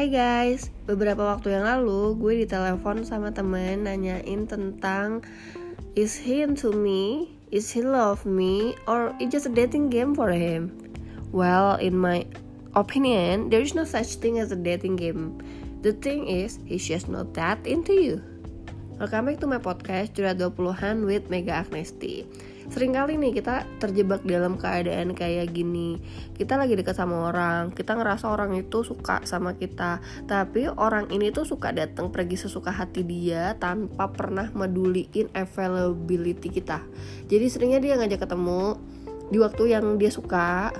Hai guys, beberapa waktu yang lalu gue ditelepon sama temen nanyain tentang Is he into me? Is he love me? Or is just a dating game for him? Well, in my opinion, there is no such thing as a dating game. The thing is, he's just not that into you. Welcome back to my podcast Curhat 20-an with Mega Agnesti Seringkali nih kita terjebak dalam keadaan kayak gini. Kita lagi dekat sama orang Kita ngerasa orang itu suka sama kita. Tapi orang ini tuh suka datang pergi sesuka hati dia Tanpa pernah meduliin availability kita. Jadi seringnya dia ngajak ketemu Di waktu yang dia suka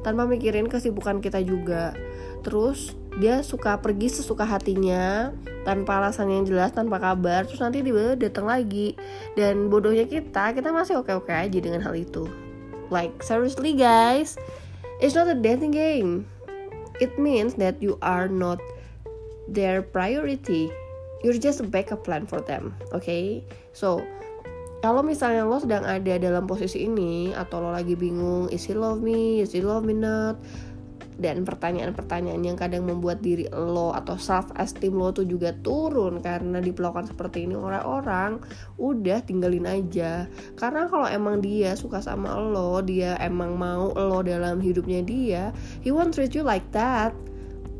Tanpa mikirin kesibukan kita juga. Terus dia suka pergi sesuka hatinya tanpa alasan yang jelas tanpa kabar terus nanti dia datang lagi. Dan bodohnya kita kita masih oke oke aja dengan hal itu. Like seriously guys it's not a dating game. It means that you are not their priority. You're just a backup plan for them okay? So kalau misalnya lo sedang ada dalam posisi ini atau lo lagi bingung is he love me is he love me not dan pertanyaan-pertanyaan yang kadang membuat diri lo atau self esteem lo tuh juga turun karena diperlakukan seperti ini oleh orang udah tinggalin aja. Karena kalau emang dia suka sama lo dia emang mau lo dalam hidupnya dia he won't treat you like that.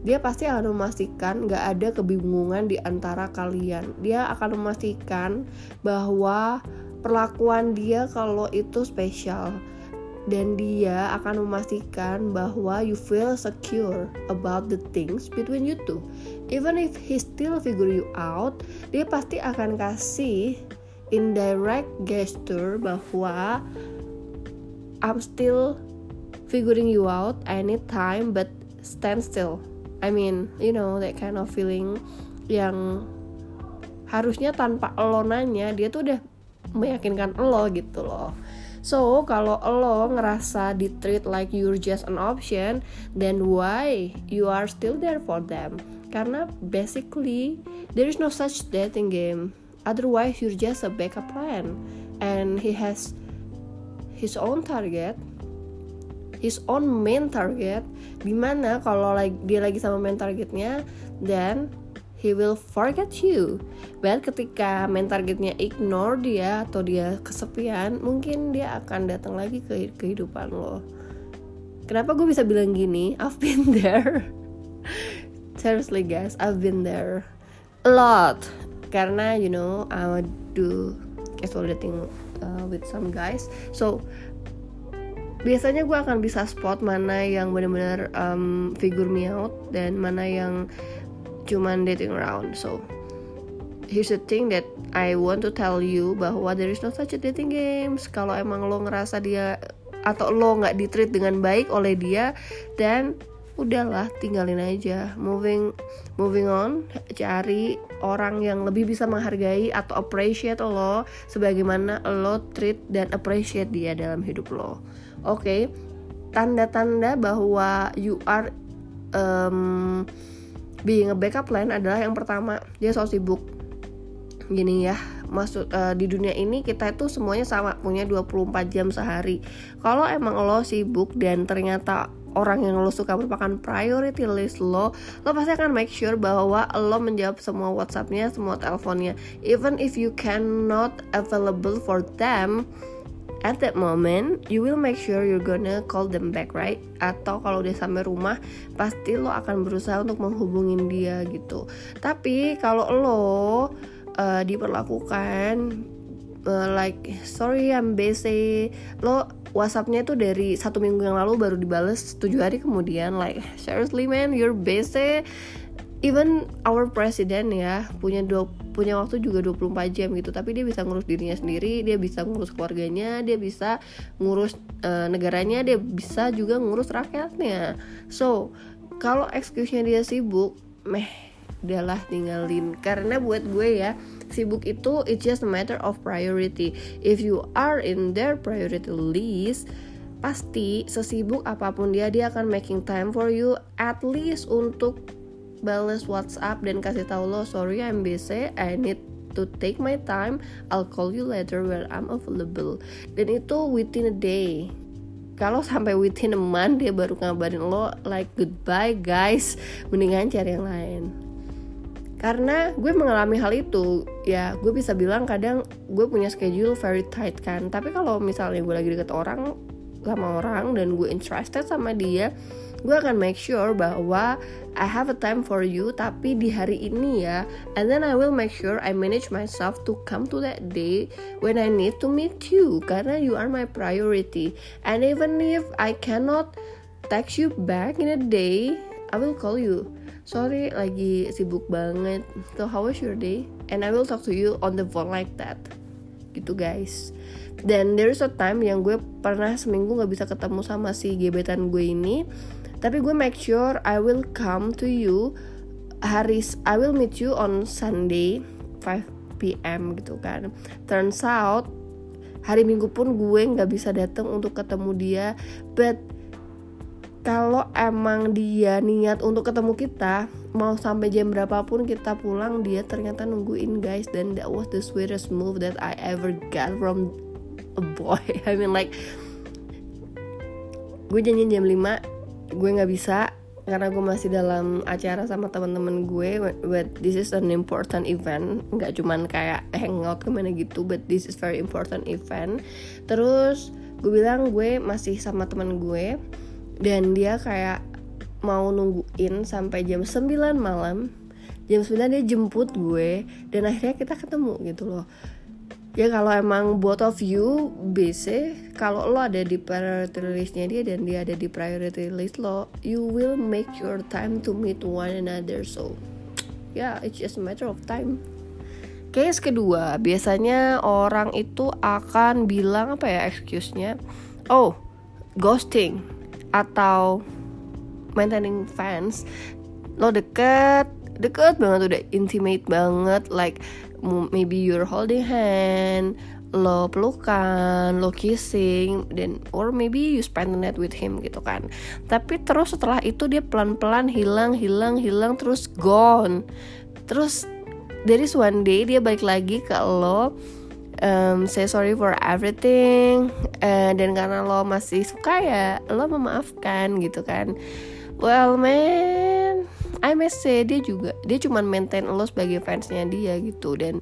Dia pasti akan memastikan gak ada kebingungan di antara kalian. Dia akan memastikan bahwa perlakuan dia kalau itu spesial dan dia akan memastikan bahwa you feel secure about the things between you two. Even if he still figure you out, dia pasti akan kasih indirect gesture bahwa I'm still figuring you out anytime but stand still. I mean, you know that kind of feeling yang harusnya tanpa lo nanya dia tuh udah meyakinkan lo gitu loh So, kalau lo ngerasa di treat like you're just an option, then why you are still there for them? Karena basically there is no such dating game. Otherwise, you're just a backup plan. And he has his own target, his own main target. Di mana kalau dia lagi sama main targetnya, then he will forget you. But ketika main targetnya ignore dia atau dia kesepian, mungkin dia akan datang lagi ke kehidupan lo. Kenapa gue bisa bilang gini? I've been there. Seriously guys, I've been there a lot. Karena you know I do casual dating uh, with some guys. So biasanya gue akan bisa spot mana yang benar-benar um, figure me out dan mana yang cuman dating around so here's the thing that I want to tell you bahwa there is no such a dating games. Kalau emang lo ngerasa dia atau lo nggak ditreat dengan baik oleh dia dan udahlah tinggalin aja. Moving moving on cari orang yang lebih bisa menghargai atau appreciate lo sebagaimana lo treat dan appreciate dia dalam hidup lo. Oke okay? tanda-tanda bahwa you are um, being a backup plan adalah yang pertama dia so sibuk. Gini ya maksud uh, di dunia ini kita itu semuanya sama punya 24 jam sehari. Kalau emang lo sibuk dan ternyata orang yang lo suka merupakan priority list lo lo pasti akan make sure bahwa lo menjawab semua whatsappnya semua teleponnya. Even if you cannot available for them at that moment you will make sure you're gonna call them back right? Atau kalau udah sampai rumah pasti lo akan berusaha untuk menghubungin dia gitu. Tapi kalau lo uh, diperlakukan uh, like sorry I'm busy. Lo WhatsAppnya itu dari satu minggu yang lalu baru dibales tujuh hari kemudian. Like seriously man you're busy even our president ya punya dua punya waktu juga 24 jam gitu. Tapi dia bisa ngurus dirinya sendiri dia bisa ngurus keluarganya dia bisa ngurus uh, negaranya dia bisa juga ngurus rakyatnya. So kalau excuse-nya dia sibuk meh udahlah tinggalin. Karena buat gue ya sibuk itu it's just a matter of priority. If you are in their priority list pasti sesibuk apa pun dia dia akan making time for you at least untuk balas WhatsApp dan kasih tahu lo sorry I'm busy. I need to take my time. I'll call you later when I'm available. Dan itu within a day. Kalau sampai within a month dia baru ngabarin lo like goodbye guys. Mendingan cari yang lain. Karena gue mengalami hal itu ya gue bisa bilang kadang gue punya schedule very tight kan. Tapi kalau misalnya gue lagi deket orang sama orang dan gue interested sama dia gue akan make sure bahwa I have a time for you tapi di hari ini ya and then I will make sure I manage myself to come to that day when I need to meet you karena you are my priority. And even if I cannot text you back in a day I will call you. Sorry lagi sibuk banget. So how was your day? And I will talk to you on the phone like that. Gitu guys. Dan there's a time yang gue pernah seminggu nggak bisa ketemu sama si gebetan gue ini tapi gue make sure I will come to you hari I will meet you on Sunday 5 p.m. gitu kan. Turns out hari Minggu pun gue nggak bisa datang untuk ketemu dia. But kalau emang dia niat untuk ketemu kita mau sampai jam berapapun kita pulang dia ternyata nungguin guys. Dan that was the sweetest move that I ever got from a boy. I mean like gue janjian jam 5 gue nggak bisa karena gue masih dalam acara sama teman-teman gue but this is an important event. Nggak cuman kayak hangout ke mana gitu but this is very important event. Terus gue bilang gue masih sama teman gue dan dia kayak mau nungguin sampai jam 9 malam. Jam 9 dia jemput gue dan akhirnya kita ketemu gitu loh ya kalau emang both of you busy kalau lo ada di priority listnya dia dan dia ada di priority list lo you will make your time to meet one another. So yeah, it's just a matter of time. Case kedua biasanya orang itu akan bilang apa ya excuse-nya? Oh ghosting atau maintaining fans. Lo deket deket banget udah intimate banget like maybe you're holding hand lo pelukan, lo kissing, dan or maybe you spend the night with him gitu kan. Tapi terus setelah itu dia pelan-pelan hilang, hilang, hilang, terus gone. Terus dari one day dia balik lagi ke lo, um, say sorry for everything, uh, dan karena lo masih suka ya, lo memaafkan gitu kan. Well man, I must say dia juga dia cuma maintain lo sebagai fansnya dia gitu. Dan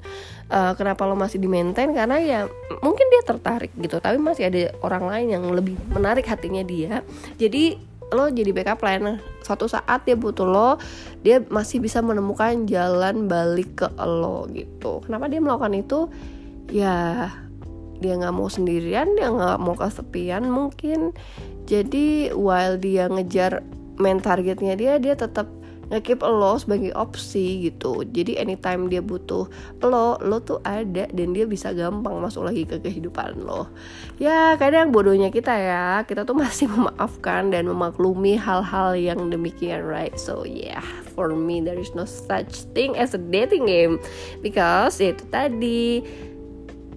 uh, kenapa lo masih di maintain? Karena ya mungkin dia tertarik gitu tapi masih ada orang lain yang lebih menarik hatinya dia. Jadi lo jadi backup plan. Suatu saat dia butuh lo dia masih bisa menemukan jalan balik ke lo gitu. Kenapa dia melakukan itu? Ya dia nggak mau sendirian dia nggak mau kesepian mungkin. Jadi while dia ngejar main targetnya dia dia tetap nge-keep lo sebagai opsi gitu. Jadi anytime dia butuh lo lo tuh ada dan dia bisa gampang masuk lagi ke kehidupan lo. Ya kadang bodohnya kita ya. Kita tuh masih memaafkan dan memaklumi hal-hal yang demikian right? So yeah for me there is no such thing as a dating game. Because ya itu tadi.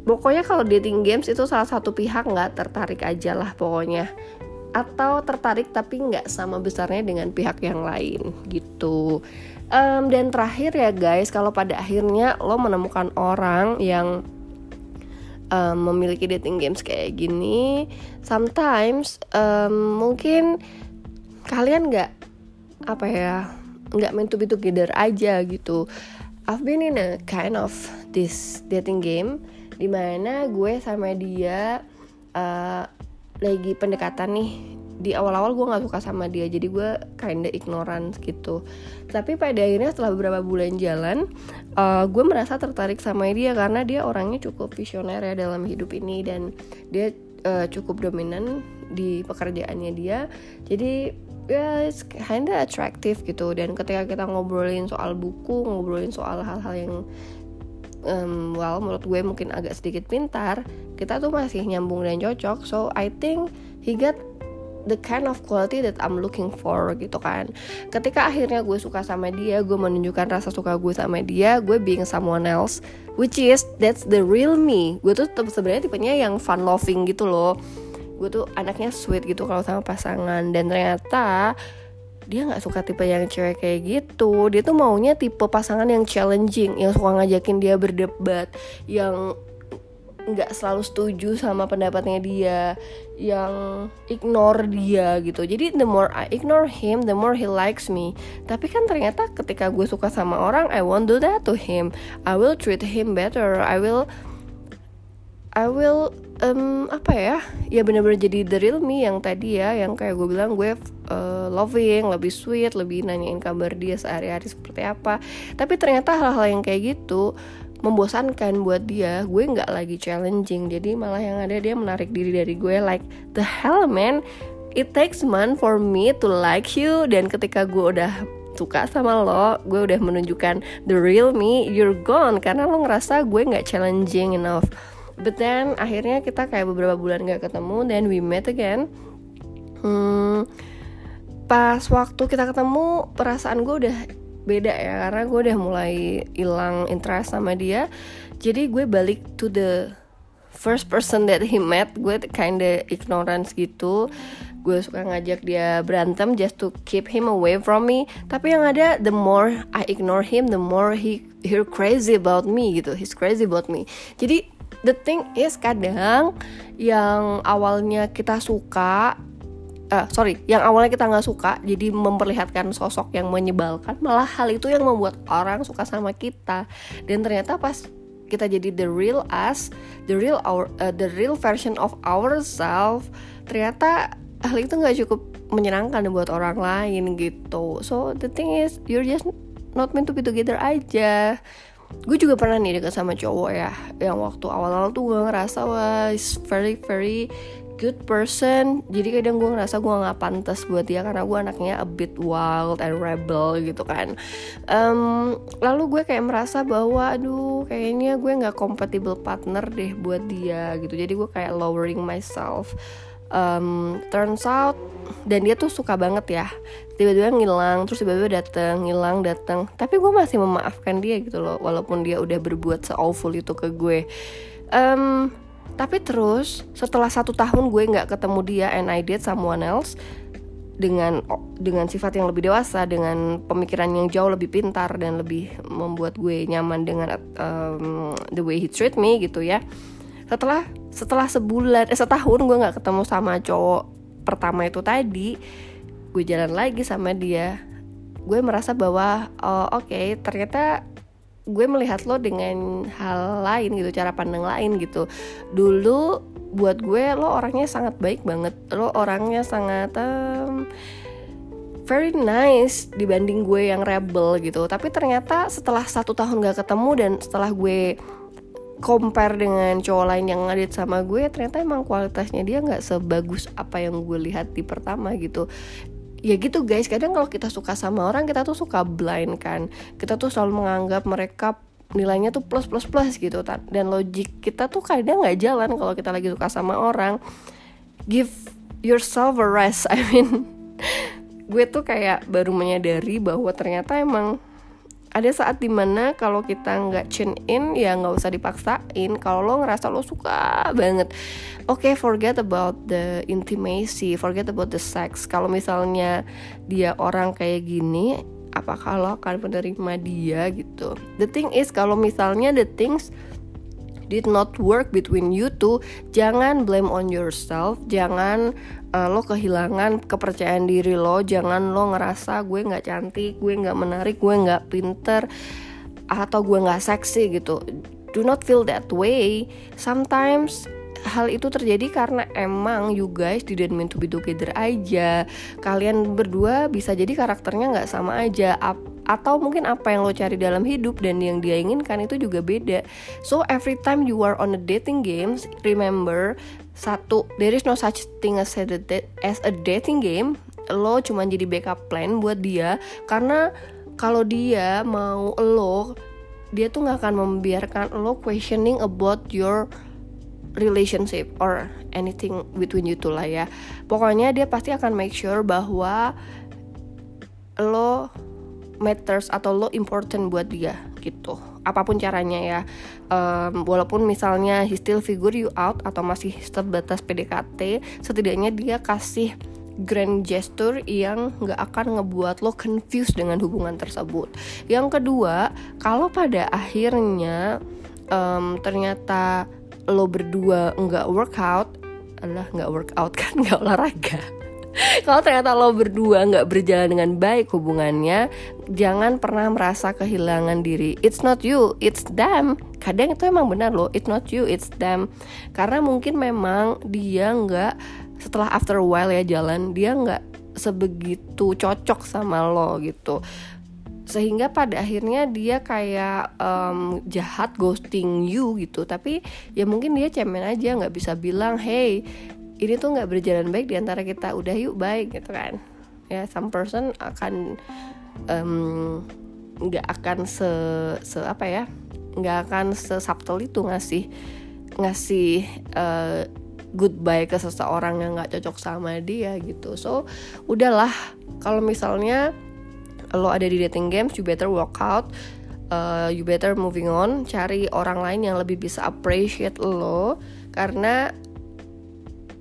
Pokoknya kalau dating games itu salah satu pihak nggak tertarik aja lah pokoknya atau tertarik tapi nggak sama besarnya dengan pihak yang lain gitu. Um, dan terakhir ya guys kalau pada akhirnya lo menemukan orang yang um, memiliki dating games kayak gini sometimes um, mungkin kalian nggak apa ya nggak meant to be together aja gitu. I've been in a kind of this dating game di mana gue sama dia uh, lagi pendekatan nih di awal-awal gue nggak suka sama dia jadi gue kinda ignoran gitu. Tapi pada akhirnya setelah beberapa bulan jalan uh, gue merasa tertarik sama dia karena dia orangnya cukup visioner ya dalam hidup ini dan dia uh, cukup dominan di pekerjaannya dia. Jadi ya it's kinda attractive gitu. Dan ketika kita ngobrolin soal buku ngobrolin soal hal-hal yang um, well menurut gue mungkin agak sedikit pintar kita tuh masih nyambung dan cocok. So I think he got the kind of quality that I'm looking for gitu kan. Ketika akhirnya gue suka sama dia gue menunjukkan rasa suka gue sama dia gue being someone else which is that's the real me. Gue tuh sebenarnya tipenya yang fun loving gitu loh. Gue tuh anaknya sweet gitu kalau sama pasangan. Dan ternyata dia nggak suka tipe yang cewek kayak gitu. Dia tuh maunya tipe pasangan yang challenging yang suka ngajakin dia berdebat yang nggak selalu setuju sama pendapatnya dia yang ignore dia gitu. Jadi the more I ignore him the more he likes me. Tapi kan ternyata ketika gue suka sama orang I won't do that to him. I will treat him better. I will I will um, apa ya? Ya benar-benar jadi the real me yang tadi ya yang kayak gue bilang gue uh, loving lebih sweet lebih nanyain kabar dia sehari-hari seperti apa. Tapi ternyata hal-hal yang kayak gitu membosankan buat dia. Gue nggak lagi challenging jadi malah yang ada dia menarik diri dari gue. Like the hell man. It takes month for me to like you. Dan ketika gue udah suka sama lo gue udah menunjukkan the real me you're gone. Karena lo ngerasa gue nggak challenging enough but then akhirnya kita kayak beberapa bulan gak ketemu then we met again. Hmm, pas waktu kita ketemu perasaan gue udah beda ya karena gue udah mulai hilang interest sama dia. Jadi gue balik to the first person that he met gue kinda ignorance gitu. Gue suka ngajak dia berantem just to keep him away from me. Tapi yang ada the more I ignore him the more he he crazy about me gitu he's crazy about me. Jadi the thing is kadang yang awalnya kita suka uh, sorry yang awalnya kita nggak suka jadi memperlihatkan sosok yang menyebalkan malah hal itu yang membuat orang suka sama kita. Dan ternyata pas kita jadi the real us the real our uh, the real version of ourselves ternyata hal itu nggak cukup menyenangkan buat orang lain gitu. So the thing is you're just not meant to be together aja gue juga pernah nih deket sama cowok ya yang waktu awal-awal tuh gue ngerasa wah very very good person. Jadi kadang gue ngerasa gue nggak pantas buat dia karena gue anaknya a bit wild and rebel gitu kan. Um, lalu gue kayak merasa bahwa aduh kayaknya gue nggak compatible partner deh buat dia gitu. Jadi gue kayak lowering myself um, turns out dan dia tuh suka banget ya. Tiba-tiba ngilang terus tiba-tiba datang ngilang datang tapi gue masih memaafkan dia gitu loh walaupun dia udah berbuat se awful itu ke gue. Um, tapi terus setelah satu tahun gue nggak ketemu dia and I date someone else dengan dengan sifat yang lebih dewasa dengan pemikiran yang jauh lebih pintar dan lebih membuat gue nyaman dengan um, the way he treat me gitu ya setelah setelah sebulan eh, setahun gue nggak ketemu sama cowok pertama itu tadi gue jalan lagi sama dia. Gue merasa bahwa oh, oke okay, ternyata gue melihat lo dengan hal lain gitu cara pandang lain gitu. Dulu buat gue lo orangnya sangat baik banget. Lo orangnya sangat um, very nice dibanding gue yang rebel gitu. Tapi ternyata setelah satu tahun gak ketemu dan setelah gue compare dengan cowok lain yang ngadit sama gue ternyata emang kualitasnya dia nggak sebagus apa yang gue lihat di pertama gitu. Ya gitu guys. Kadang kalau kita suka sama orang kita tuh suka blind kan. Kita tuh selalu menganggap mereka nilainya tuh plus plus plus gitu. Dan logik kita tuh kadang nggak jalan kalau kita lagi suka sama orang. Give yourself a rest. I mean gue tuh kayak baru menyadari bahwa ternyata emang ada saat di mana kalau kita nggak tune in ya nggak usah dipaksain. Kalau lo ngerasa lo suka banget oke okay, forget about the intimacy forget about the sex. Kalau misalnya dia orang kayak gini apakah lo akan menerima dia gitu? The thing is kalau misalnya the things did not work between you two jangan blame on yourself jangan uh, lo kehilangan kepercayaan diri lo jangan lo ngerasa gue nggak cantik gue nggak menarik gue nggak pinter atau gue nggak seksi gitu. Do not feel that way. Sometimes hal itu terjadi karena emang you guys didn't mean to be together aja. Kalian berdua bisa jadi karakternya nggak sama aja. Atau mungkin apa yang lo cari dalam hidup dan yang dia inginkan itu juga beda. So every time you are on a dating games remember satu there is no such thing as a, as a dating game. Lo cuma jadi backup plan buat dia. Karena kalau dia mau lo dia tuh nggak akan membiarkan lo questioning about your relationship or anything between you two lah ya. Pokoknya dia pasti akan make sure bahwa lo matters atau lo important buat dia gitu. Apa pun caranya ya. Um, walaupun misalnya he still figure you out atau masih sebatas PDKT setidaknya dia kasih grand gesture yang gak akan ngebuat lo confused dengan hubungan tersebut. Yang kedua, kalau pada akhirnya um, ternyata lo berdua nggak workout adalah nggak workout kan nggak olahraga. Kalau ternyata lo berdua nggak berjalan dengan baik hubungannya jangan pernah merasa kehilangan diri. It's not you it's them. Kadang itu emang benar loh it's not you it's them. Karena mungkin memang dia nggak setelah after a while ya jalan dia nggak sebegitu cocok sama lo gitu sehingga pada akhirnya dia kayak um, jahat ghosting you gitu. Tapi ya mungkin dia cemen aja nggak bisa bilang hey ini tuh nggak berjalan baik di antara kita. Udah yuk baik gitu kan. Ya some person akan nggak um, akan se, se apa ya nggak akan sesubtle itu ngasih ngasih uh, goodbye ke seseorang yang nggak cocok sama dia gitu. So udahlah. Kalau misalnya lo ada di dating games you better walk out. Uh, you better moving on. Cari orang lain yang lebih bisa appreciate lo. Karena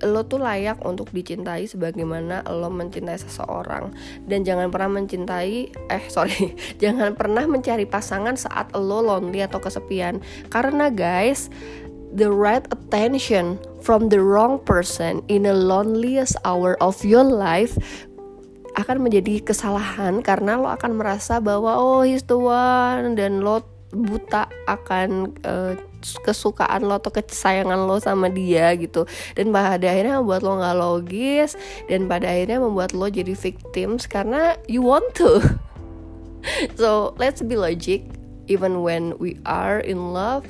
lo tuh layak untuk dicintai sebagaimana lo mencintai seseorang. Dan jangan pernah mencintai eh sorry. Jangan pernah mencari pasangan saat lo lonely atau kesepian. Karena guys the right attention from the wrong person in the loneliest hour of your life akan menjadi kesalahan karena lo akan merasa bahwa oh he's the one dan lo buta akan uh, kesukaan lo atau kesayangan lo sama dia gitu. Dan pada akhirnya membuat lo nggak logis dan pada akhirnya membuat lo jadi victims karena you want to. So let's be logic. Even when we are in love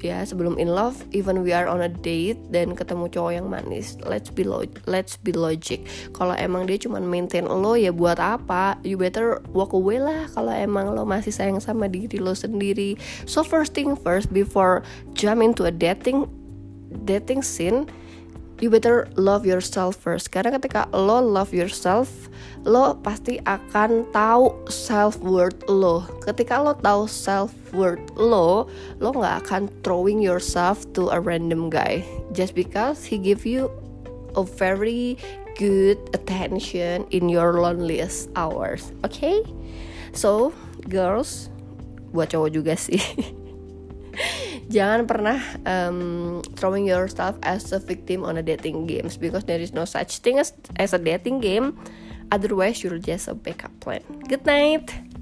ya sebelum in love even we are on a date dan ketemu cowok yang manis let's be lo let's be logic. Kalau emang dia cuma maintain lo ya buat apa? You better walk away lah kalau emang lo masih sayang sama diri lo sendiri. So first thing first before jump into a dating dating scene you better love yourself first. Karena ketika lo love yourself lo pasti akan tahu self worth lo. Ketika lo tahu self worth lo lo nggak akan throwing yourself to a random guy. Just because he give you a very good attention in your loneliest hours. Okay? So girls buat cowok juga sih jangan pernah um, throwing yourself as a victim on a dating games because there is no such thing as as a dating game. Otherwise you're just a backup plan. Good night